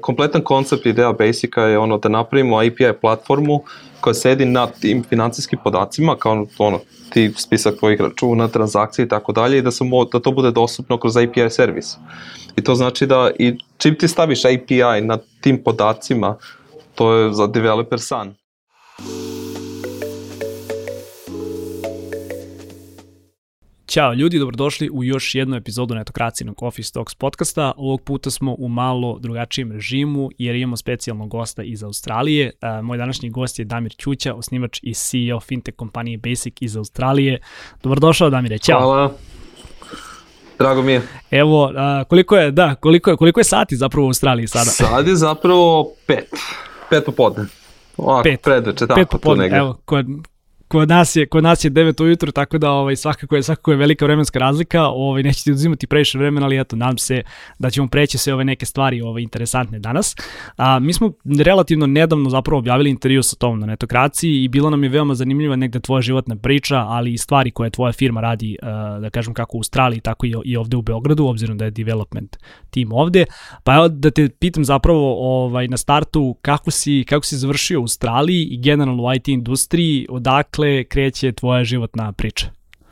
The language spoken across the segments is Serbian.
Kompletan koncept ideja Basica je ono da napravimo API platformu koja sedi na tim financijskim podacima, kao ono, ti spisak tvojih računa, transakcije i tako dalje i da, se da to bude dostupno kroz API servis. I to znači da i čim ti staviš API na tim podacima, to je za developer san. Ćao ljudi, dobrodošli u još jednu epizodu netokracijnog Office Talks podcasta. Ovog puta smo u malo drugačijem režimu jer imamo specijalnog gosta iz Australije. Moj današnji gost je Damir Ćuća, osnivač i CEO fintech kompanije Basic iz Australije. Dobrodošao Damire, ćao. Hvala. Drago mi je. Evo, koliko je, da, koliko je, koliko je sati zapravo u Australiji sada? Sad je zapravo pet. Pet popodne. Ovako, pet. Predveče, tako, pet popodne, tu negde. Evo, kod, kod nas je kod nas je 9 ujutro tako da ovaj svakako je svakako je velika vremenska razlika. Ovaj neće ti uzimati previše vremena, ali eto nadam se da ćemo preći sve ove neke stvari ovaj interesantne danas. A mi smo relativno nedavno zapravo objavili intervju sa tom na netokraciji i bilo nam je veoma zanimljiva negde tvoja životna priča, ali i stvari koje tvoja firma radi da kažem kako u Australiji tako i i ovde u Beogradu obzirom da je development tim ovde. Pa evo da te pitam zapravo ovaj na startu kako si kako si završio u Australiji i generalno u IT industriji, odakle odakle kreće tvoja životna priča?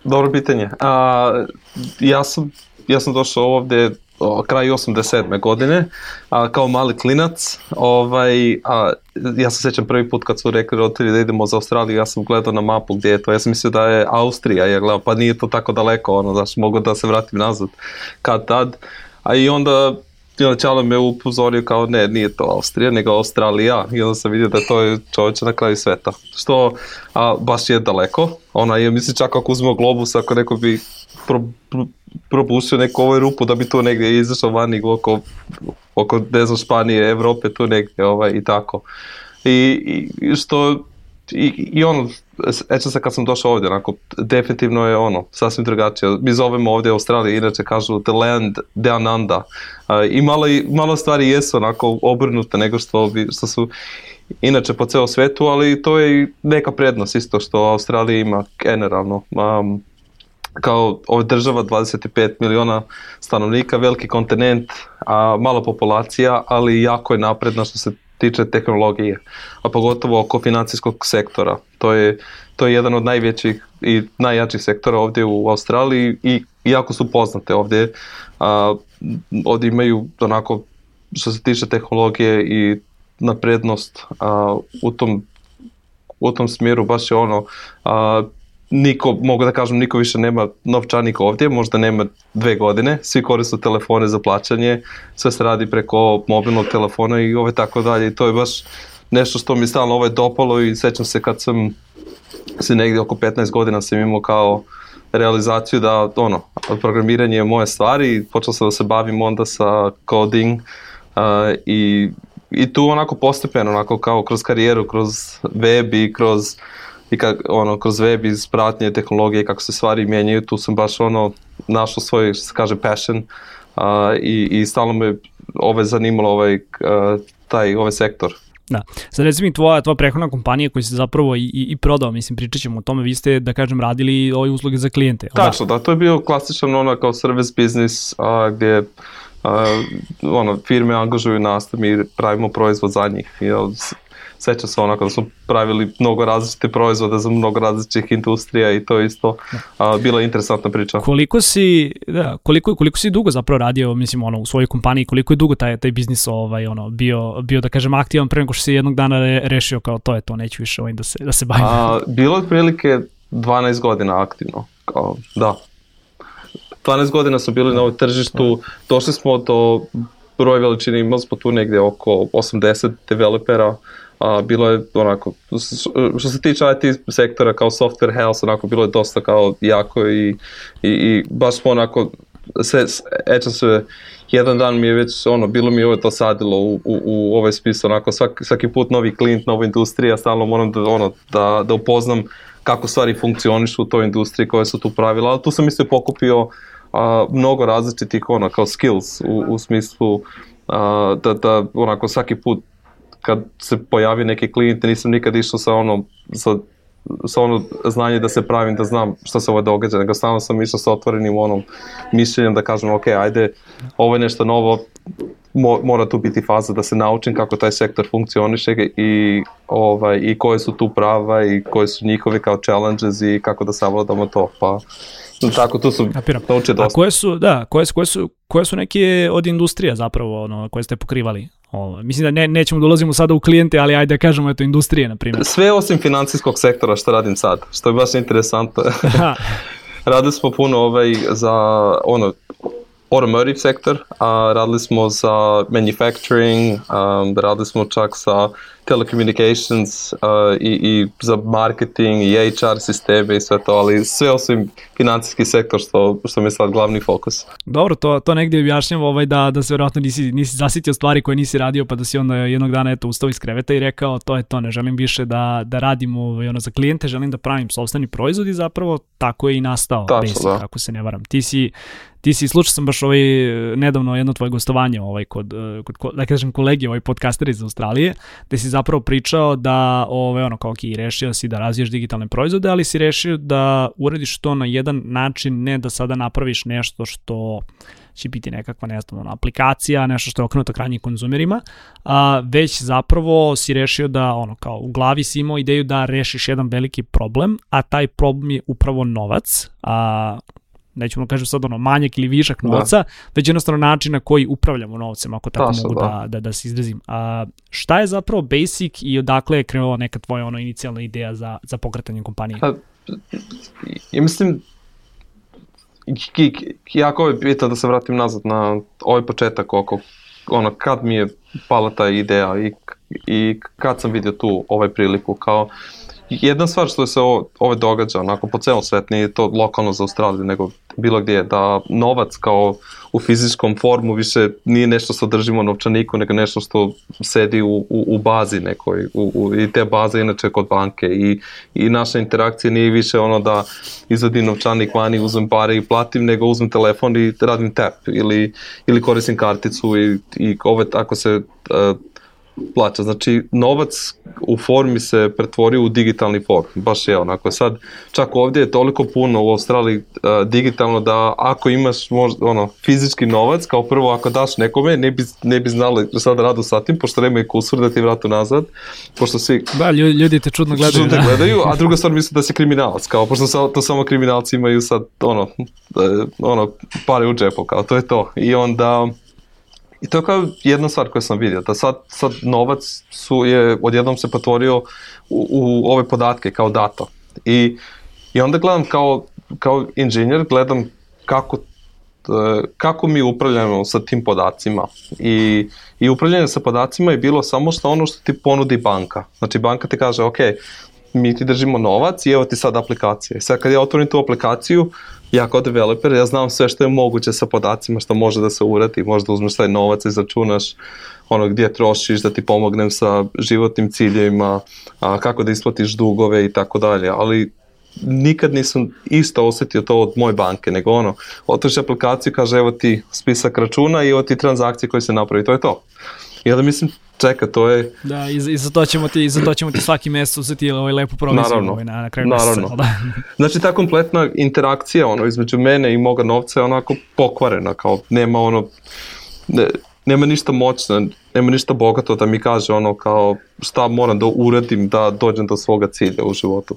Dobro pitanje. A, ja, sam, ja sam došao ovde o, kraj 87. godine, a, kao mali klinac, ovaj, a, ja se sećam prvi put kad su rekli roditelji da idemo za Australiju, ja sam gledao na mapu gdje je to, ja sam mislio da je Austrija, ja gledao, pa nije to tako daleko, ono, znaš, mogu da se vratim nazad kad tad, a i onda i onda Čalo me upozorio kao ne, nije to Austrija, nego Australija i onda sam vidio da to je čovječe na kraju sveta. Što a, baš je daleko, ona je, mislim čak ako uzmemo globus, ako neko bi pro, pro, propustio neku ovoj rupu da bi tu negdje izašao vani oko, oko ne znam, Španije, Evrope, tu negdje ovaj, i tako. I, i što i, i ono, ećam se kad sam došao ovdje, onako, definitivno je ono, sasvim drugačije. Mi zovemo ovdje Australije, inače kažu the land down under. Uh, I malo, malo stvari jesu onako obrnute nego što, bi, što su inače po ceo svetu, ali to je i neka prednost isto što Australija ima generalno. Um, kao ova država 25 miliona stanovnika, veliki kontinent, a mala populacija, ali jako je napredna što se tiče tehnologije, a pogotovo oko financijskog sektora. To je, to je jedan od najvećih i najjačih sektora ovdje u Australiji i jako su poznate ovdje. A, ovdje imaju onako, što se tiče tehnologije i naprednost a, u tom u tom smjeru baš je ono a, niko, mogu da kažem, niko više nema novčanik ovdje, možda nema dve godine, svi koriste telefone za plaćanje, sve se radi preko mobilnog telefona i ove tako dalje i to je baš nešto što mi stalno ovaj dopalo i sećam se kad sam se negdje oko 15 godina sam imao kao realizaciju da ono, programiranje je moje stvari i počeo sam da se bavim onda sa coding uh, i, i tu onako postepeno, onako kao kroz karijeru, kroz web i kroz i kak, ono, kroz web iz pratnje tehnologije kako se stvari mijenjaju, tu sam baš ono našao svoj, što se kaže, passion uh, i, i stalno me ove zanimalo ovaj, uh, taj, ovaj sektor. Da. Sad reci mi tvoja, tvoja prehodna kompanija koja se zapravo i, i, i prodao, mislim, pričat ćemo o tome, vi ste, da kažem, radili ove usluge za klijente. Tačno, da, to je bio klasičan ono kao service business a, gdje a, ono, firme angažuju nas da mi pravimo proizvod za njih. I, seća se onako da smo pravili mnogo različite proizvode za mnogo različitih industrija i to je isto a, bila interesantna priča. Koliko si, da, koliko, koliko si dugo zapravo radio, mislim, ono, u svojoj kompaniji, koliko je dugo taj, taj biznis ovaj, ono, bio, bio, da kažem, aktivan pre nego što si jednog dana re, rešio kao to je to, neću više ovaj da se, da se bavim. A, bilo je prilike 12 godina aktivno, kao, da. 12 godina smo bili na ovoj tržištu, došli smo do broja veličine, imali smo tu negde oko 80 developera, a, bilo je onako, što se tiče IT sektora kao software house, onako bilo je dosta kao jako i, i, i baš smo onako, sve, ećam se, jedan dan mi je već, ono, bilo mi je ovo to sadilo u, u, u ovaj spis, onako, svaki, svaki put novi klient, nova industrija, stalno moram da, ono, da, da upoznam kako stvari funkcionišu u toj industriji, koje su tu pravila, ali tu sam isto pokupio a, mnogo različitih, ono, kao skills u, u smislu a, da, da, onako, svaki put kad se pojavi neki klijent, nisam nikad išao sa ono, sa, sa ono znanje da se pravim, da znam šta se ovo događa, nego stalno sam išao sa otvorenim onom mišljenjem da kažem, ok, ajde, ovo je nešto novo, mo, mora tu biti faza da se naučim kako taj sektor funkcioniše i, ovaj, i koje su tu prava i koje su njihove kao challenges i kako da savladamo to. Pa, tako, tu su nauče dosta. A koje su, da, koje, koje, su, koje su neke od industrija zapravo ono, koje ste pokrivali? Ovo, mislim da ne, nećemo da ulazimo sada u klijente, ali ajde da kažemo eto industrije, na primjer. Sve osim financijskog sektora što radim sad, što je baš interesantno. Radili smo puno ovaj, za ono, automotive sektor, a radili smo za manufacturing, um, radili smo čak sa telecommunications uh, i, i za marketing i HR sisteme i sve to, ali sve osim financijski sektor što, što mi je sad glavni fokus. Dobro, to, to negdje objašnjam ovaj, da, da se vjerojatno nisi, nisi zasitio stvari koje nisi radio pa da si onda jednog dana eto, ustao iz kreveta i rekao to je to, ne želim više da, da radim ovaj, ono, za klijente, želim da pravim sobstveni proizvod i zapravo tako je i nastao Tačno, Basic, da. ako se ne varam. Ti si, ti si, slušao sam baš ovaj, nedavno jedno tvoje gostovanje ovaj, kod, kod, da kažem kolegi, ovaj podcaster iz Australije, gde si zapravo pričao da, ovaj, ono, kao ki, rešio si da razviješ digitalne proizvode, ali si rešio da uradiš to na jedan način, ne da sada napraviš nešto što će biti nekakva, ne znam, aplikacija, nešto što je okrenuto krajnjim konzumerima, a, već zapravo si rešio da, ono, kao u glavi si imao ideju da rešiš jedan veliki problem, a taj problem je upravo novac, a, nećemo da kažem sad ono manjak ili višak da. novca, da. već jednostavno način na koji upravljamo novcem, ako tako Tačno, mogu da. da, da, da se izrazim. A, šta je zapravo Basic i odakle je krenula neka tvoja ono inicijalna ideja za, za pokretanje kompanije? A, ja mislim, jako je bitno da se vratim nazad na ovaj početak oko ono, kad mi je pala ta ideja i, i kad sam vidio tu ovaj priliku kao jedna stvar što se ovo, ovo događa onako po celom svet, nije to lokalno za Australiju, nego bilo gdje, da novac kao u fizičkom formu više nije nešto što držimo novčaniku, nego nešto što sedi u, u, u bazi nekoj, u, u, i te baze inače kod banke i, i naša interakcija nije više ono da izvadim novčanik vani, uzmem pare i platim, nego uzmem telefon i radim tap ili, ili koristim karticu i, i ove, ako se uh, plaća. Znači, novac u formi se pretvorio u digitalni form. Baš je onako. Sad, čak ovdje je toliko puno u Australiji uh, digitalno da ako imaš možda, ono, fizički novac, kao prvo ako daš nekome, ne bi, ne bi znali sad radu sa tim, pošto nema i kusur da ti vratu nazad, pošto svi... Da, ljudi te čudno gledaju. Čudno da. gledaju, a druga stvar misle da si kriminalac, kao, pošto sa, to samo kriminalci imaju sad, ono, e, ono, pare u džepu, kao, to je to. I onda I to je kao jedna stvar koju sam vidio, da sad, sad novac su je odjednom se potvorio u, u ove podatke kao data. I, i onda gledam kao, kao inženjer, gledam kako e, kako mi upravljamo sa tim podacima i, i upravljanje sa podacima je bilo samo što ono što ti ponudi banka. Znači banka ti kaže, ok, mi ti držimo novac i evo ti sad aplikacija. I sad kad ja otvorim tu aplikaciju, ja kao developer, ja znam sve što je moguće sa podacima, što može da se uradi, možda uzmeš taj novac i začunaš ono gdje trošiš, da ti pomognem sa životnim ciljevima, a, kako da isplatiš dugove i tako dalje, ali nikad nisam isto osetio to od moje banke, nego ono, otvoriš aplikaciju, kaže evo ti spisak računa i evo ti transakcije koje se napravi, to je to. I onda mislim, čeka, to je... Da, i, i za to ćemo ti, i za to ćemo ti svaki mesec uzeti ovaj lepu proviziju naravno, ovaj, na, na kraju naravno. meseca. Da. znači ta kompletna interakcija ono, između mene i moga novca je onako pokvarena, kao nema ono... Ne, nema ništa moćno, nema ništa bogato da mi kaže ono kao šta moram da uradim da dođem do svoga cilja u životu.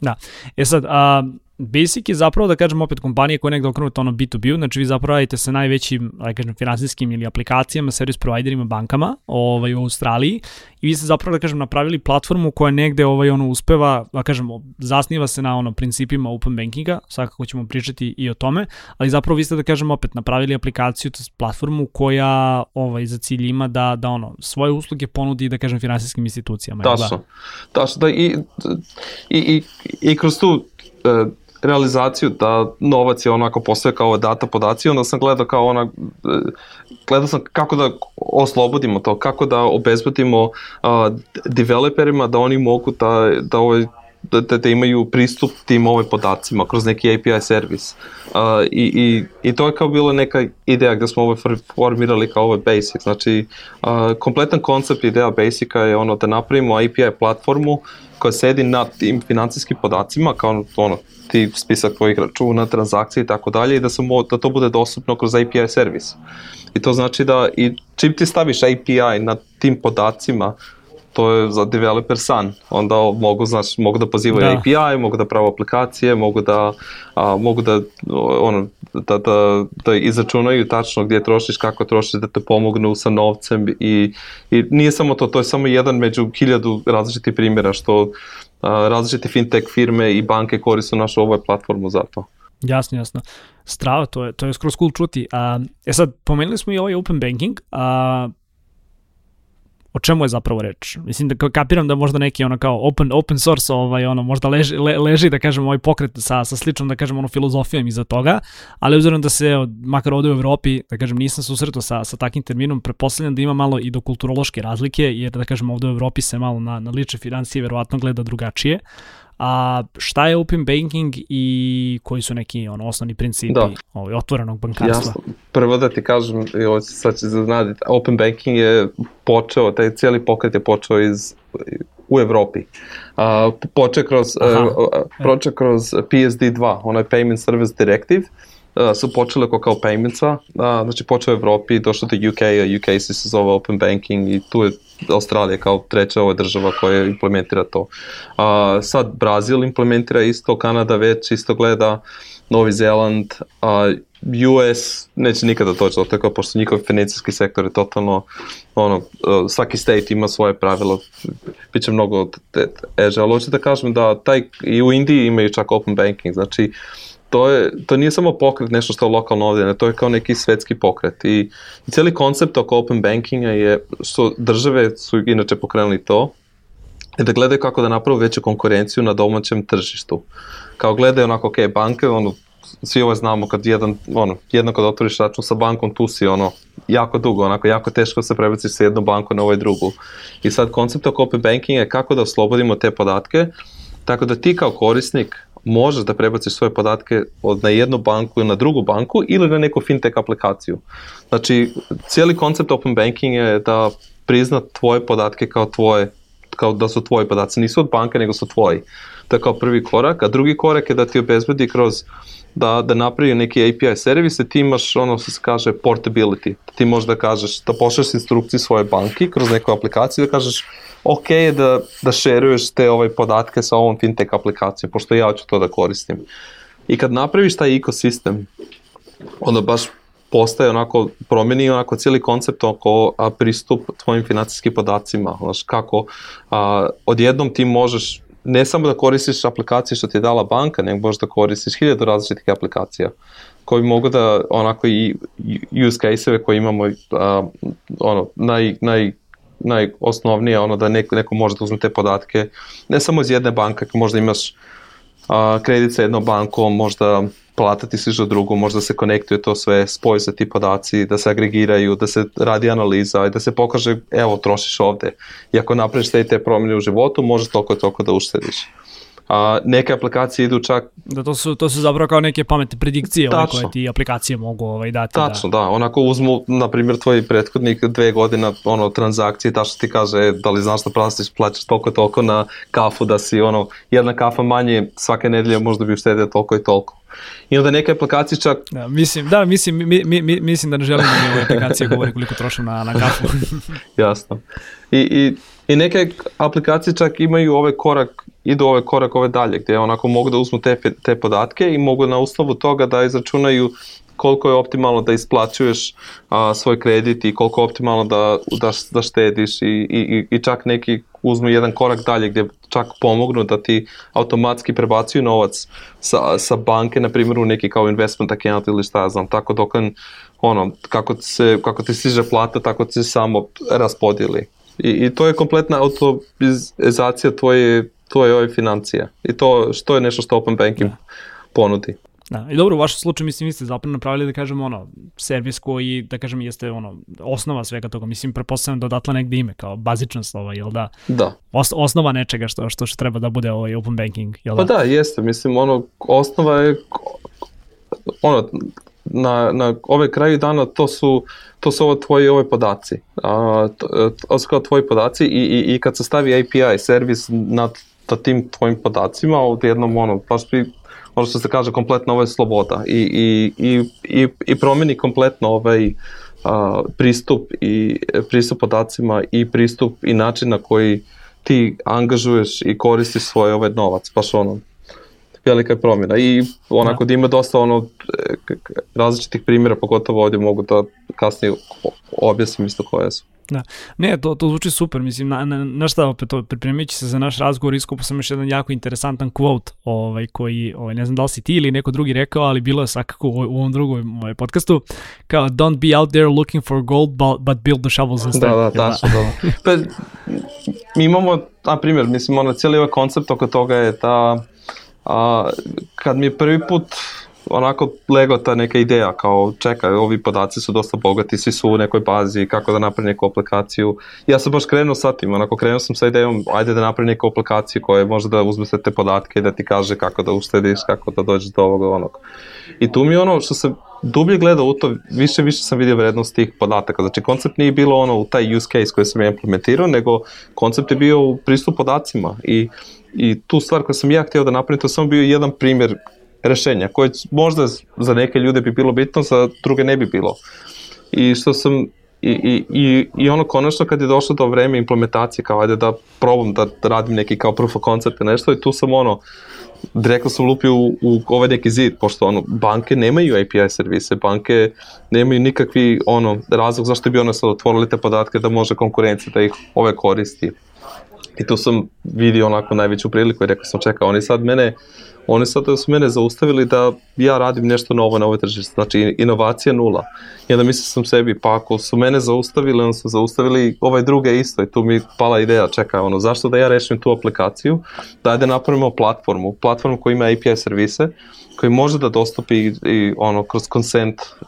Da. E sad, a, Basic je zapravo, da kažem opet, kompanija koja je negde okrenuta ono B2B, znači vi zapravo radite sa najvećim, da kažem, finansijskim ili aplikacijama, servis providerima, bankama ovaj, u Australiji i vi ste zapravo, da kažem, napravili platformu koja negde ovaj, ono, uspeva, da kažem, zasniva se na ono, principima open bankinga, svakako ćemo pričati i o tome, ali zapravo vi ste, da kažem, opet napravili aplikaciju, to platformu koja ovaj, za cilj ima da, da ono, svoje usluge ponudi, da kažem, finansijskim institucijama. Tačno, da? tačno, da i, i, i, i kroz tu uh, realizaciju da novac je onako postoje kao data podaci, onda sam gledao kao ona, gledao sam kako da oslobodimo to, kako da obezbedimo uh, developerima da oni mogu da, da ovaj da, da, da imaju pristup tim ove podacima kroz neki API servis. Uh, i, i, I to je kao bila neka ideja gde smo ovo formirali kao ovo Basic. Znači, uh, kompletan koncept ideja Basica je ono da napravimo API platformu koja sedi na tim financijskim podacima, kao ono, ti spisak tvojih računa, transakcije i tako dalje i da, se da to bude dostupno kroz API servis. I to znači da i čim ti staviš API na tim podacima, to je za developer san. Onda mogu, znači, mogu da pozivaju da. API, mogu da pravo aplikacije, mogu da, a, mogu da, ono, da, da, da izračunaju tačno gdje trošiš, kako trošiš, da te pomognu sa novcem i, i nije samo to, to je samo jedan među hiljadu različitih primjera što a, različite fintech firme i banke koriste našu ovu platformu za to. Jasno, jasno. Strava, to je, to je skroz cool čuti. A, e sad, pomenuli smo i ovaj open banking, a o čemu je zapravo reč? Mislim da kapiram da možda neki ono kao open, open source ovaj, ono, možda leži, le, leži da kažem ovaj pokret sa, sa sličnom da kažem ono filozofijom iza toga, ali obzirom da se makar ovde u Evropi da kažem nisam susretao sa, sa takim terminom, prepostavljam da ima malo i do kulturološke razlike, jer da kažem ovde u Evropi se malo na, na lične financije verovatno gleda drugačije, A šta je open banking i koji su neki ono, osnovni principi da. ovaj, otvorenog bankarstva? Jasno. Prvo da ti kažem, sad će zanaditi, open banking je počeo, taj cijeli pokret je počeo iz u Evropi. Uh, počeo kroz, uh, počeo kroz PSD2, onaj Payment Service Directive, uh, su počele kao kao paymentsa, uh, znači počeo u Evropi, došlo do UK, a UK se zove Open Banking i tu je Australija kao treća ova država koja implementira to. A, sad Brazil implementira isto, Kanada već isto gleda, Novi Zeland, a, US neće nikada doći do toga, pošto njihov financijski sektor je totalno, ono, svaki state ima svoje pravilo, bit će mnogo eže, ali hoću da kažem da taj, i u Indiji imaju čak open banking, znači, uh, to, je, to nije samo pokret nešto što je lokalno ovdje, ne, to je kao neki svetski pokret i, i cijeli koncept oko open bankinga je, što države su inače pokrenuli to, je da gledaju kako da naprave veću konkurenciju na domaćem tržištu. Kao gledaju onako, ok, banke, ono, svi ovo znamo kad jedan, ono, jedno kad otvoriš račun sa bankom, tu si ono, jako dugo, onako, jako teško se prebaciš sa jednu banku na ovoj drugu. I sad koncept oko open bankinga je kako da oslobodimo te podatke, tako da ti kao korisnik možeš da prebaciš svoje podatke od na jednu banku na drugu banku ili na neku fintech aplikaciju. Znači, cijeli koncept open banking je da prizna tvoje podatke kao tvoje, kao da su tvoji podaci, nisu od banke nego su tvoji. To je kao prvi korak, a drugi korak je da ti obezbedi kroz da, da napravi neki API servis i ti imaš ono što se kaže portability. Ti možeš da kažeš, da pošleš instrukciju svoje banki kroz neku aplikaciju da kažeš ok je da, da šeruješ te ovaj podatke sa ovom fintech aplikacijom, pošto ja ću to da koristim. I kad napraviš taj ekosistem, onda baš postaje onako, promeni onako cijeli koncept oko a, pristup tvojim financijskim podacima, znaš, kako a, odjednom ti možeš ne samo da koristiš aplikacije što ti je dala banka, nego možeš da koristiš hiljadu različitih aplikacija koji mogu da onako i use case-eve koje imamo a, ono, naj, naj najosnovnije ono da neko, neko može da uzme te podatke ne samo iz jedne banke, možda imaš a, kredit sa jednom bankom, možda plata ti stiže drugu, možda se konektuje to sve, spoji se ti podaci, da se agregiraju, da se radi analiza i da se pokaže, evo, trošiš ovde. I ako napraviš te te promjene u životu, možeš toliko i toliko da uštediš a, neke aplikacije idu čak... Da, to su, to su zapravo kao neke pametne predikcije ove koje ti aplikacije mogu ovaj, dati. Da. Tačno, da. da. Onako uzmu, na primjer, tvoj prethodnik dve godine ono, transakcije, tačno ti kaže e, da li znaš da plastiš, plaćaš toliko toliko na kafu, da si ono, jedna kafa manje svake nedelje možda bi uštedio toliko i toliko. I onda neke aplikacije čak... Da, mislim, da, mislim, mi, mi, mi, mislim da ne želim da mi ove aplikacije govori koliko trošim na, na kafu. Jasno. I, i, I neke aplikacije čak imaju ovaj korak idu ove korak ove dalje, gde onako mogu da uzmu te, te podatke i mogu na uslovu toga da izračunaju koliko je optimalno da isplaćuješ a, svoj kredit i koliko je optimalno da, da, da štediš i, i, i čak neki uzmu jedan korak dalje gde čak pomognu da ti automatski prebacuju novac sa, sa banke, na primjer u neki kao investment account ili šta ja znam, tako dok ono, kako, se, kako ti stiže plata, tako ti se samo raspodijeli. I, I to je kompletna autobizacija tvoje tvoje ove financije. I to što je nešto što Open Banking da. ponudi. Da, i dobro, u vašem slučaju, mislim, vi ste zapravo napravili, da kažem, ono, servis koji, da kažem, jeste, ono, osnova svega toga. Mislim, prepostavljam da odatle negde ime, kao bazična slova, jel da? Da. Os, osnova nečega što, što, što treba da bude ovaj open banking, jel Pa da? da, jeste, mislim, ono, osnova je, ono, na, na ove kraju dana to su, to su ovo tvoji ove podaci. A, to, to su kao tvoji podaci i, i, i kad se stavi API servis nad ta tim tvojim podacima, odjednom ono, baš bi ono što se kaže kompletno ovo je sloboda i, i, i, i, i promeni kompletno ovaj a, pristup i pristup podacima i pristup i način na koji ti angažuješ i koristiš svoj ovaj novac, baš ono velika je promjena i onako da, da ima dosta ono različitih primjera, pogotovo ovdje mogu da kasnije objasnim isto koje su. Da. Ne, to, to zvuči super, mislim, na, na, na šta opet, pripremajući se za naš razgovor, iskupo sam još jedan jako interesantan quote, ovaj, koji, ovaj, ne znam da li si ti ili neko drugi rekao, ali bilo je svakako u, u ovom drugom ovaj, podcastu, kao, don't be out there looking for gold, but, but build the shovels instead. Da, da, tačno, da. pa, mi imamo, na primjer, mislim, ono, cijeli ovaj koncept oko toga je da, a, kad mi je prvi put onako lego ta neka ideja kao čekaj, ovi podaci su dosta bogati, svi su u nekoj bazi, kako da napravim neku aplikaciju. Ja sam baš krenuo sa tim, onako krenuo sam sa idejom, ajde da napravim neku aplikaciju koja može da uzme sve te podatke i da ti kaže kako da uštediš, kako da dođeš do ovoga onog. I tu mi ono što se dublje gleda u to, više više sam vidio vrednost tih podataka. Znači koncept nije bilo ono u taj use case koji sam ja implementirao, nego koncept je bio u pristup podacima i i tu stvar koju sam ja htio da napravim, to je samo bio jedan primjer rešenja, koje možda za neke ljude bi bilo bitno, za druge ne bi bilo. I što sam I, i, i, i ono konačno kad je došlo do vreme implementacije, kao ajde da probam da, radim neki kao proof of concept nešto i tu sam ono, direktno sam lupio u, u ovaj neki zid, pošto ono, banke nemaju API servise, banke nemaju nikakvi ono, razlog zašto bi ono sad otvorili te podatke da može konkurencija da ih ove koristi. I tu sam vidio onako najveću priliku i rekao sam čeka, oni sad mene oni sad su mene zaustavili da ja radim nešto novo na ovoj tržištu, znači inovacija nula. I onda mislio sam sebi, pa ako su mene zaustavili, onda su zaustavili ovaj druge isto i tu mi pala ideja, čekaj, ono, zašto da ja rešim tu aplikaciju, da ajde napravimo platformu, platformu koja ima API servise, koji može da dostupi i, i ono, kroz consent uh,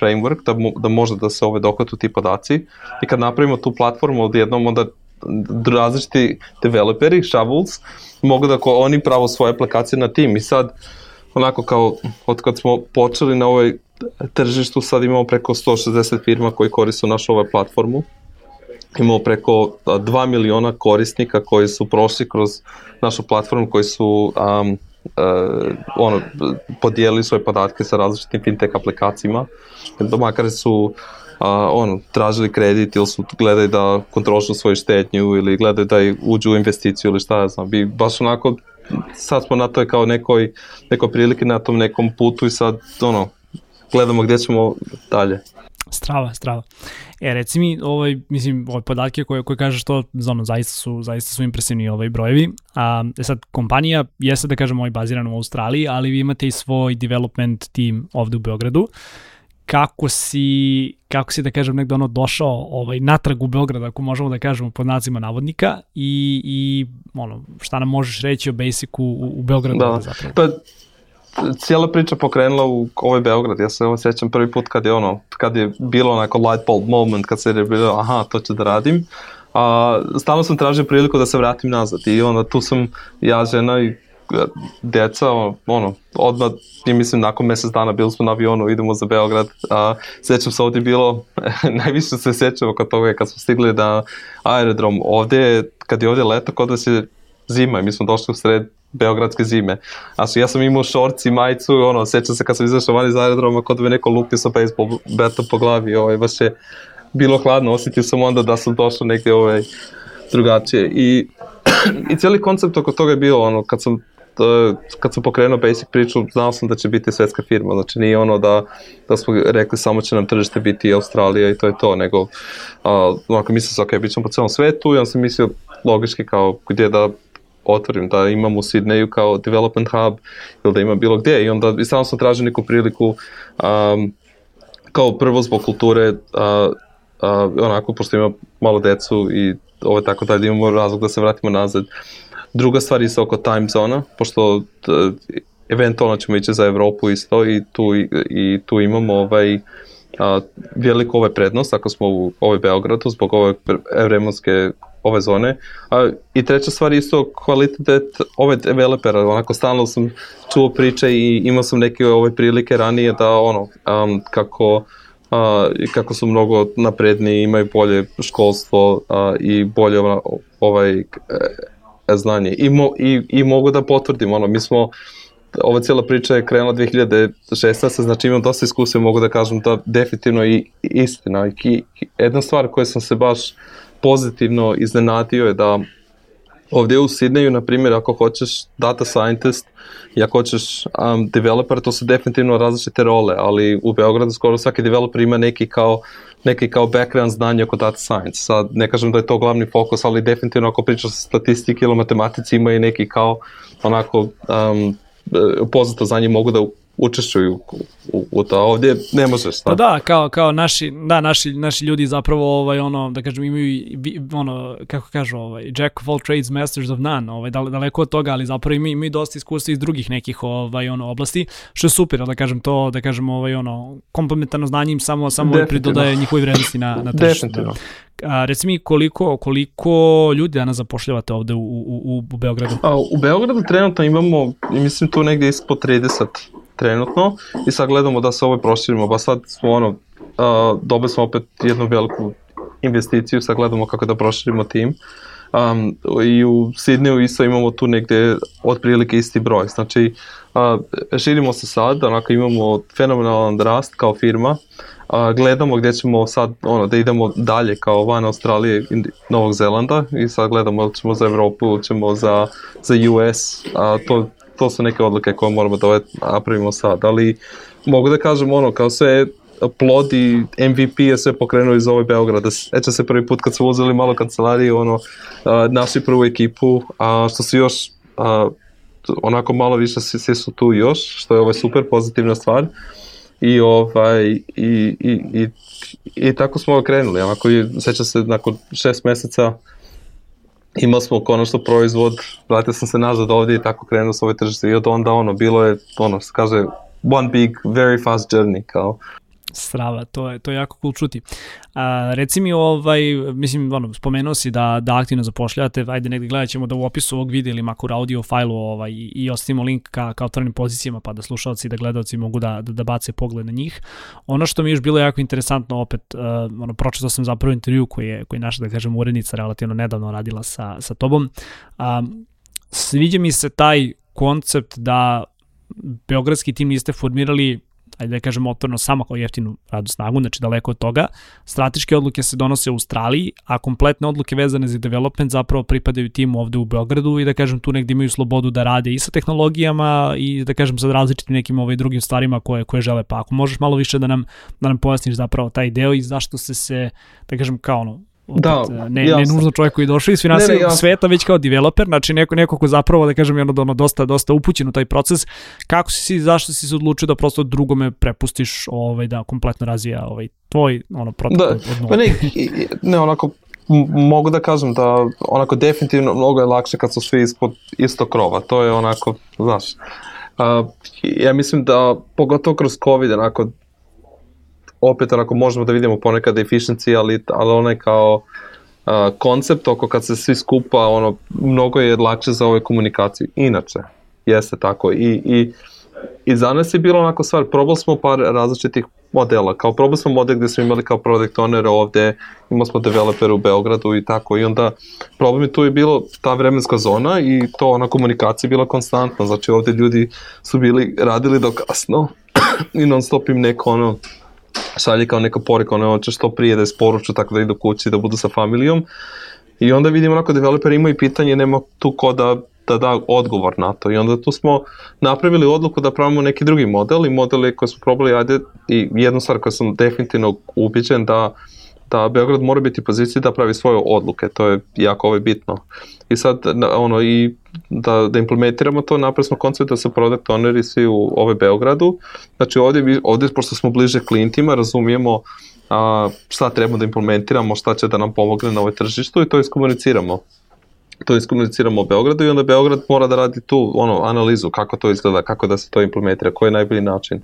framework, da, da može da se ove dohvatu ti podaci. I kad napravimo tu platformu odjednom onda različiti developeri, shovels, mogu da oni pravo svoje aplikacije na tim. I sad onako kao od kad smo počeli na ovoj tržištu sad imamo preko 160 firma koji koriste našu ovaj platformu. Imamo preko 2 miliona korisnika koji su prošli kroz našu platformu koji su um, uh, ono, podijelili svoje podatke sa različitim fintech aplikacijama. Makar su a, ono, tražili kredit ili su gledaju da kontrolišu svoju štetnju ili gledaju da uđu u investiciju ili šta ja znam. Bi baš onako, sad smo na toj kao nekoj, nekoj prilike na tom nekom putu i sad ono, gledamo gdje ćemo dalje. Strava, strava. E, reci mi, ovaj, mislim, ove podatke koje, koje kažeš to, ono, zaista su, zaista su impresivni ovaj brojevi. A, e sad, kompanija jeste, da kažemo, ovaj, bazirana u Australiji, ali vi imate i svoj development team ovde u Beogradu. Kako si, kako si da kažem negde ono došao ovaj, natrag u Beograd, ako možemo da kažemo pod nacima navodnika i, i ono, šta nam možeš reći o Basicu u, u Beogradu da. zapravo? Pa, cijela priča pokrenula u ovaj Beograd, ja se ovo sećam prvi put kad je ono, kad je bilo onako light bulb moment, kad se je bilo, aha, to ću da radim, a, stalno sam tražio priliku da se vratim nazad i onda tu sam ja, žena i deca, ono, odmah, i mislim, nakon mesec dana bili smo na avionu, idemo za Beograd, a, sećam se ovde bilo, najviše se sećamo kod toga kad smo stigli na aerodrom, ovde, kad je ovde leto, kod da se zima i mi smo došli u sred beogradske zime. A su, ja sam imao šorci, majicu, ono, sećam se kad sam izašao van iz aerodroma, kod me neko lupio sa baseball betom po glavi, ovaj, baš je bilo hladno, osetio sam onda da sam došao negde ovaj, drugačije. I, i cijeli koncept oko toga je bilo, ono, kad sam kad sam pokrenuo Basic priču, znao sam da će biti svetska firma, znači nije ono da, da smo rekli samo će nam tržište biti Australija i to je to, nego uh, onako mislio sam, ok, bit ćemo po celom svetu i on sam mislio logički kao gdje da otvorim, da imam u Sidneju kao development hub ili da ima bilo gdje. I onda i samo sam tražio neku priliku um, kao prvo zbog kulture uh, uh, onako pošto ima malo decu i ovo tako dalje da imamo razlog da se vratimo nazad Druga stvar je oko time zona, pošto eventualno ćemo ići za Evropu isto i tu, i tu imamo ovaj, a, veliku ovaj prednost ako smo u ovoj Beogradu zbog ove vremonske ove zone. A, I treća stvar isto kvalitet ove developera, onako stalno sam čuo priče i imao sam neke ove prilike ranije da ono, um, kako a, kako su mnogo napredni, imaju bolje školstvo a, i bolje ovaj e, znanje. I, mo, i, I mogu da potvrdim, ono, mi smo ova cijela priča je krenula 2016. Znači imam dosta iskustva mogu da kažem da definitivno i istina. I, jedna stvar koja sam se baš pozitivno iznenadio je da ovdje u Sidneju, na primjer, ako hoćeš data scientist i ako hoćeš um, developer, to su definitivno različite role, ali u Beogradu skoro svaki developer ima neki kao, neki kao background znanje oko data science. Sad ne kažem da je to glavni fokus, ali definitivno ako pričaš o statistiki ili matematici ima i neki kao onako um, poznato znanje mogu da učestvuju u, u to. Ovdje ne možeš. Pa da, kao, kao naši, da, naši, naši ljudi zapravo, ovaj, ono, da kažem, imaju, ono, kako kažu, ovaj, jack of all trades, masters of none, ovaj, daleko od toga, ali zapravo imaju, imaju dosta iskustva iz drugih nekih ovaj, ono, oblasti, što je super, da kažem to, da kažem, ovaj, ono, komplementarno znanje im samo, samo pridodaje njihovi vrednosti na, na tržištu. Definitivno. A, reci mi koliko, koliko ljudi danas zapošljavate ovde u, u, u Beogradu? A, u Beogradu trenutno imamo, mislim tu negdje ispod 30 trenutno i sad gledamo da se ovo proširimo, ba sad smo ono, uh, dobili smo opet jednu veliku investiciju, sad gledamo kako da proširimo tim. Um, I u Sidneju isto imamo tu negde otprilike isti broj. Znači, uh, širimo se sad, onako imamo fenomenalan rast kao firma, a, gledamo gdje ćemo sad ono, da idemo dalje kao van Australije i Novog Zelanda i sad gledamo ćemo za Evropu ćemo za, za US, a to, to su neke odluke koje moramo da napravimo sad, ali mogu da kažem ono, kao sve plodi MVP je sve pokrenuo iz ove Beograda. Eća se prvi put kad su uzeli malo kancelarije, ono, naši prvu ekipu, a što su još a, onako malo više svi su tu još, što je ovaj super pozitivna stvar i ovaj i, i, i, i tako smo krenuli. Onako i seća se nakon šest meseca imali smo konačno proizvod, vratio sam se nazad ovdje i tako krenuo s ove tržište i od onda ono bilo je ono se kaže one big very fast journey kao strava, to je, to je jako cool čuti. A, reci mi, ovaj, mislim, ono, spomenuo si da, da aktivno zapošljate, ajde negdje gledat ćemo da u opisu ovog videa ili makar audio fajlu ovaj, i ostavimo link ka, ka otvorenim pozicijama pa da slušalci i da gledalci mogu da, da, da bace pogled na njih. Ono što mi je još bilo jako interesantno, opet, uh, ono, pročitao sam zapravo intervju koji je, koji je naša, da kažem, urednica relativno nedavno radila sa, sa tobom. Um, sviđa mi se taj koncept da Beogradski tim niste formirali ajde da kažemo otvorno samo kao jeftinu radnu snagu, znači daleko od toga. Strateške odluke se donose u Australiji, a kompletne odluke vezane za development zapravo pripadaju timu ovde u Beogradu i da kažem tu negde imaju slobodu da rade i sa tehnologijama i da kažem sa različitim nekim ovaj drugim stvarima koje koje žele. Pa ako možeš malo više da nam da nam pojasniš zapravo taj deo i zašto se se da kažem kao ono da, ne, ne nužno čovjek koji je došao iz finansijskog sveta, već kao developer, znači neko, neko ko zapravo, da kažem, ono, ono, dosta, dosta upućen u taj proces. Kako si si, zašto si se odlučio da prosto drugome prepustiš ovaj, da kompletno razvija ovaj, tvoj ono, protok da, od, od pa ne, ne, onako, mogu da kažem da onako definitivno mnogo je lakše kad su svi ispod isto krova. To je onako, znaš, uh, ja mislim da pogotovo kroz COVID, onako, opet onako možemo da vidimo ponekad efficiency, ali, ali onaj kao uh, koncept oko kad se svi skupa, ono, mnogo je lakše za ove komunikacije. Inače, jeste tako. I, i, i za nas je bilo onako stvar, probali smo par različitih modela. Kao probali smo model gde smo imali kao product owner ovde, imali smo developer u Beogradu i tako. I onda problem je tu je bilo ta vremenska zona i to ona komunikacija je bila konstantna. Znači ovde ljudi su bili, radili do kasno i non stop im neko ono šalje kao neka porika, ono hoće što prije da je sporuču tako da idu kući, da budu sa familijom. I onda vidimo onako developer ima i pitanje, nema tu ko da, da da odgovor na to. I onda tu smo napravili odluku da pravimo neki drugi model i modeli koje smo probali, ajde, i jednu stvar koju sam definitivno ubiđen da da Beograd mora biti u poziciji da pravi svoje odluke, to je jako ovaj bitno. I sad, ono, i da, da implementiramo to, napravili smo koncept da se product owneri svi u ovaj Beogradu, znači ovdje, ovdje pošto smo bliže klijentima, razumijemo a, šta trebamo da implementiramo, šta će da nam pomogne na ovoj tržištu i to iskomuniciramo. to iskomuniciramo u Beogradu i onda Beograd mora da radi tu ono, analizu kako to izgleda, kako da se to implementira, koji je najbolji način.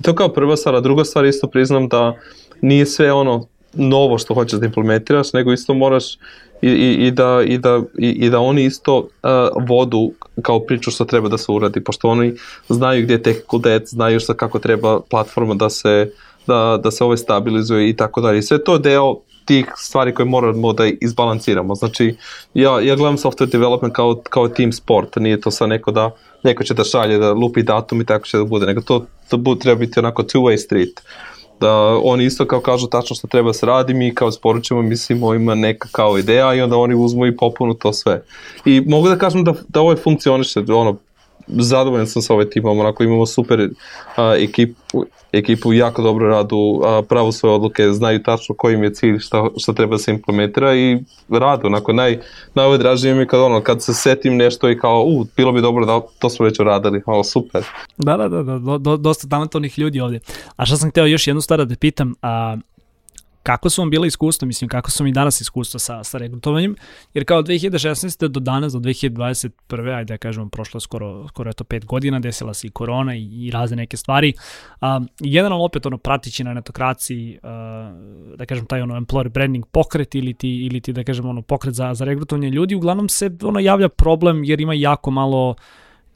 I to kao prva stvar, a druga stvar isto priznam da nije sve ono novo što hoćeš da implementiraš, nego isto moraš i, i, i, da, i, da, i, i da oni isto uh, vodu kao priču što treba da se uradi, pošto oni znaju gdje je technical debt, znaju šta kako treba platforma da se da, da se ovaj stabilizuje i tako dalje. Sve to deo tih stvari koje moramo da izbalansiramo. Znači, ja, ja gledam software development kao, kao team sport, nije to sa neko da neko će da šalje, da lupi datum i tako će da bude, nego to, to bude, treba biti onako two-way street. Da oni isto kao kažu tačno što treba da se radi, mi kao sporučimo, mislimo ima neka kao ideja i onda oni uzmu i popunu to sve. I mogu da kažem da, da ovo funkcioniše, ono, zadovoljan sam sa ovaj timom, onako imamo super a, ekipu, ekipu jako dobro radu, a, pravo svoje odluke, znaju tačno koji im je cilj, šta, šta treba da se implementira i radu, onako naj, najdražnije mi je kad ono, kad se setim nešto i kao, u, bilo bi dobro da to smo već uradili, ovo super. Da, da, da, da do, dosta talentovnih ljudi ovdje. A šta sam hteo još jednu stvar da te pitam, a, kako su vam bila iskustva, mislim kako su mi danas iskustva sa, sa regrutovanjem, jer kao 2016. do danas, do 2021. ajde da kažemo, prošlo skoro, skoro eto pet godina, desila se i korona i, i razne neke stvari. Um, generalno opet ono pratići na netokraciji, uh, da kažem taj ono employer branding pokret ili ti, ili ti da kažem ono pokret za, za regrutovanje ljudi, uglavnom se ono javlja problem jer ima jako malo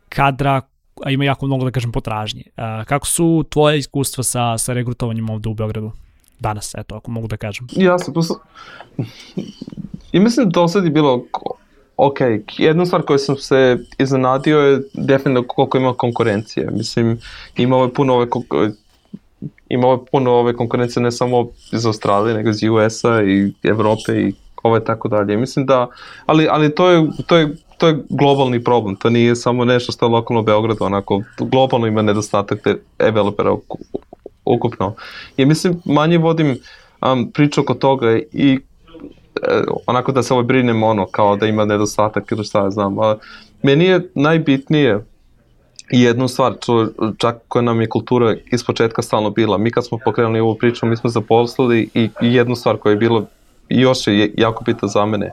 kadra a ima jako mnogo da kažem potražnje. Uh, kako su tvoje iskustva sa, sa regrutovanjem ovde u Beogradu? Danas, eto, ako mogu da kažem. Jasno, to I mislim da do sad je bilo ok, jedna stvar koju sam se iznenadio je definitivno koliko ima konkurencije. Mislim, ima ove puno ove ima ove puno ove konkurencije ne samo iz Australije, nego iz USA i Evrope i ove tako dalje. Mislim da, ali, ali to je, to je to je globalni problem, to nije samo nešto što je lokalno u Beogradu, onako globalno ima nedostatak developera ukupno. I mislim, manje vodim um, priču oko toga i e, onako da se ovaj brinem ono, kao da ima nedostatak ili šta ja znam. A, meni je najbitnije jednu stvar, čak koja nam je kultura iz početka stalno bila. Mi kad smo pokrenuli ovu priču, mi smo zaposlili i, i jednu stvar koja je bila još je jako bitna za mene.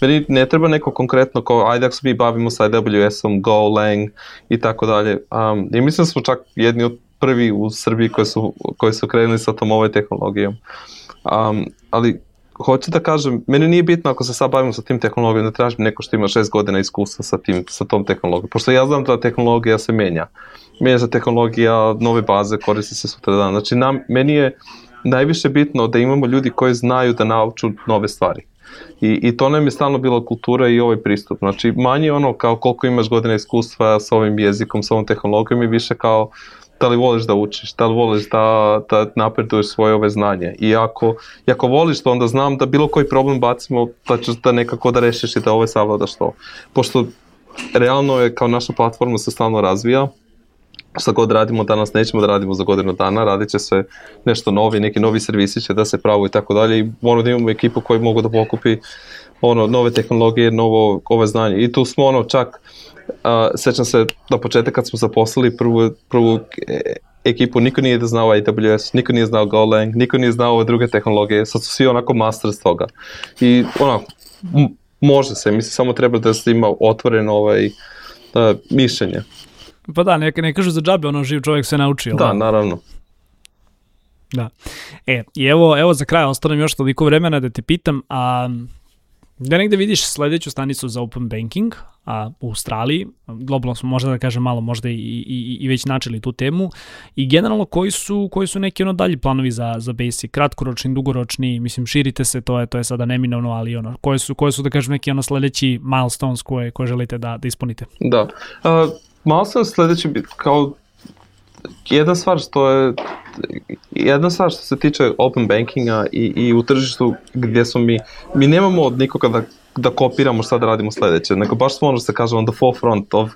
Meni ne treba neko konkretno kao, ajde ako se mi bavimo sa AWS-om, Go, Lang i tako dalje. Um, I mislim da smo čak jedni od prvi u Srbiji koji su, koji su krenuli sa tom ovoj tehnologijom. Um, ali hoću da kažem, meni nije bitno ako se sad bavimo sa tim tehnologijom, da tražim neko što ima šest godina iskustva sa, tim, sa tom tehnologijom. Pošto ja znam da tehnologija se menja. Menja se tehnologija, nove baze koristi se sutra dan. Znači, nam, meni je najviše bitno da imamo ljudi koji znaju da nauču nove stvari. I, I to nam je stalno bila kultura i ovaj pristup. Znači, manje ono kao koliko imaš godina iskustva sa ovim jezikom, sa ovom tehnologijom i više kao uh, da li voliš da učiš, da li voliš da, da napreduješ svoje ove znanje. I ako, i ako voliš to, onda znam da bilo koji problem bacimo, da ćeš da nekako da rešiš i da ove savladaš to. Pošto realno je kao naša platforma se stalno razvija, šta god radimo danas nećemo da radimo za godinu dana, radit će se nešto novi, neki novi servisi će da se pravu i tako dalje i moramo da imamo ekipu koji mogu da pokupi ono, nove tehnologije, novo ove znanje. I tu smo ono čak Uh, sećam se na početak kad smo zaposlili prvu, prvu e, ekipu, niko nije da znao AWS, niko nije znao Golang, niko nije znao ove druge tehnologije, sad su svi onako master s toga. I onako, može se, mislim, samo treba da se ima otvoreno ovaj, uh, mišljenje. Pa da, ne, ne kažu za džabe, ono živ čovjek se nauči. Da, naravno. Da. E, i evo, evo za kraj, ostane još toliko vremena da te pitam, a Da negde vidiš sledeću stanicu za open banking a, u Australiji, globalno smo možda da kažem malo možda i, i, i već načeli tu temu i generalno koji su, koji su neki ono dalji planovi za, za Basic, kratkoročni, dugoročni, mislim širite se, to je, to je sada neminovno, ali ono, koje su, koje su da kažem neki ono sledeći milestones koje, koje želite da, da ispunite? Da, uh, milestones sledeći kao jedna stvar što je jedna stvar što se tiče open bankinga i, i u tržištu gdje smo mi, mi nemamo od nikoga da, da kopiramo šta da radimo sledeće, nego baš smo ono što se kaže on the forefront of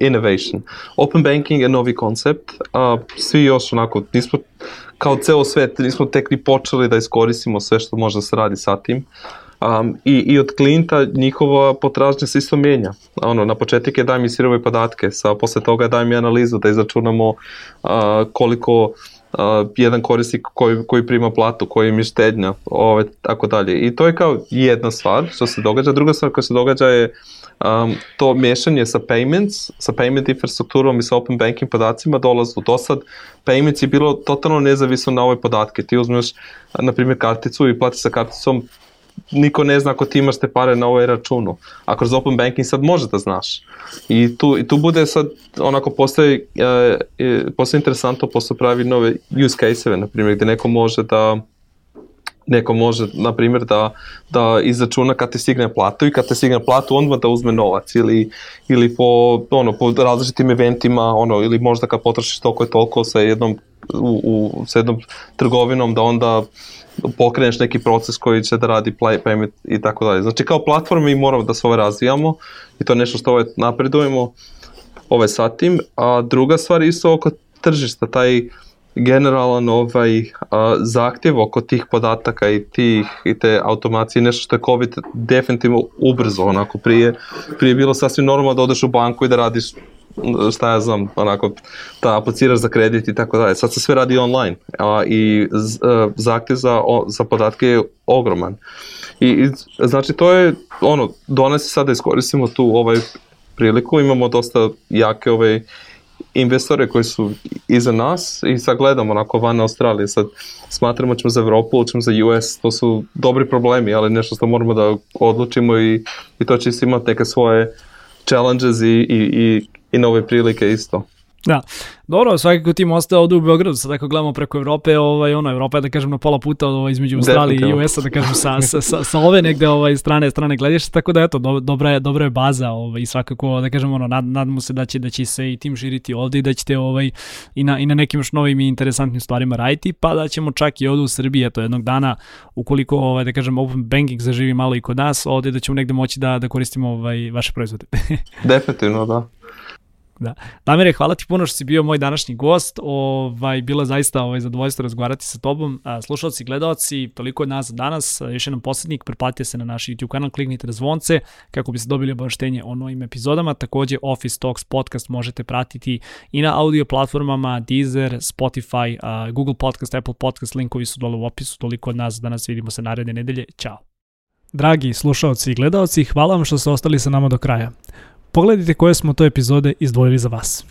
innovation. Open banking je novi koncept, a svi još onako, nismo kao ceo svet, nismo tek ni počeli da iskoristimo sve što može da se radi sa tim. Um, i, I od klijenta njihova potražnja se isto menja. Ono, na početak je daj mi sirove podatke, sa, posle toga daj mi analizu da izračunamo uh, koliko uh, jedan korisnik koji, koji prima platu, koji im je štednja, ove, tako dalje. I to je kao jedna stvar što se događa. Druga stvar koja se događa je um, to mešanje sa payments, sa payment infrastrukturom i sa open banking podacima dolazu. Do sad payments je bilo totalno nezavisno na ove podatke. Ti uzmeš, na primjer, karticu i platiš sa karticom niko ne zna ako ti imaš te pare na ovoj računu. A kroz open banking sad može da znaš. I tu, i tu bude sad, onako postoji, uh, postoji interesantno, postoji pravi nove use case-eve, na primjer, gde neko može da neko može, na primjer, da, da izračuna kad ti stigne platu i kad ti stigne platu onda da uzme novac ili, ili po, ono, po različitim eventima ono, ili možda kad potrošiš toliko i toliko sa jednom u, u, sa jednom trgovinom da onda pokreneš neki proces koji će da radi play, payment i tako dalje. Znači kao platforma mi moramo da se ove razvijamo i to je nešto što ove napredujemo ove sa tim, a druga stvar isto oko tržišta, taj generalan ovaj a, zahtjev oko tih podataka i tih i te automacije nešto što je COVID definitivno ubrzo onako prije prije bilo sasvim normalno da odeš u banku i da radiš šta ja znam, onako, da apliciraš za kredit i tako dalje. Sad se sve radi online a, i a, zahtjev za, o, za podatke je ogroman. I, I znači to je, ono, donesi sad da iskoristimo tu ovaj priliku, imamo dosta jake ovaj investore koji su iza nas i sad gledamo onako van Australije, sad smatramo ćemo za Evropu, ćemo za US, to su dobri problemi, ali nešto što moramo da odlučimo i, i to će isto imati neke svoje challenges i, i, i, i nove prilike isto. Da, dobro, svakako tim ostaje ovde u Beogradu, sad ako gledamo preko Evrope, ovaj, ono, Evropa je da kažem na pola puta ovaj, između Australije i USA, da kažem sa, sa, sa, sa ove negde ovaj, strane, strane glediš, tako da eto, do, dobra, je, dobra je baza ovaj, i svakako, da kažem, ono, nad, nadamo se da će, da će se i tim širiti ovde i da ćete ovaj, i, na, i na nekim još novim i interesantnim stvarima raditi, pa da ćemo čak i ovde u Srbiji, eto, jednog dana, ukoliko, ovaj, da kažem, open banking zaživi malo i kod nas, ovde da ćemo negde moći da, da koristimo ovaj, vaše proizvode. Definitivno, da. Da. Damire, hvala ti puno što si bio moj današnji gost. Ovaj, bilo je zaista ovaj, zadovoljstvo razgovarati sa tobom. Slušalci, gledalci, toliko od nas za danas. Još jedan poslednik, pretplatite se na naš YouTube kanal, kliknite na zvonce kako biste dobili obaveštenje o novim epizodama. Takođe, Office Talks podcast možete pratiti i na audio platformama Deezer, Spotify, Google Podcast, Apple Podcast, linkovi su dole u opisu. Toliko od nas za danas, vidimo se naredne nedelje. Ćao! Dragi slušalci i gledalci, hvala vam što ste ostali sa nama do kraja. Pogledajte koje smo to epizode izdvojili za vas.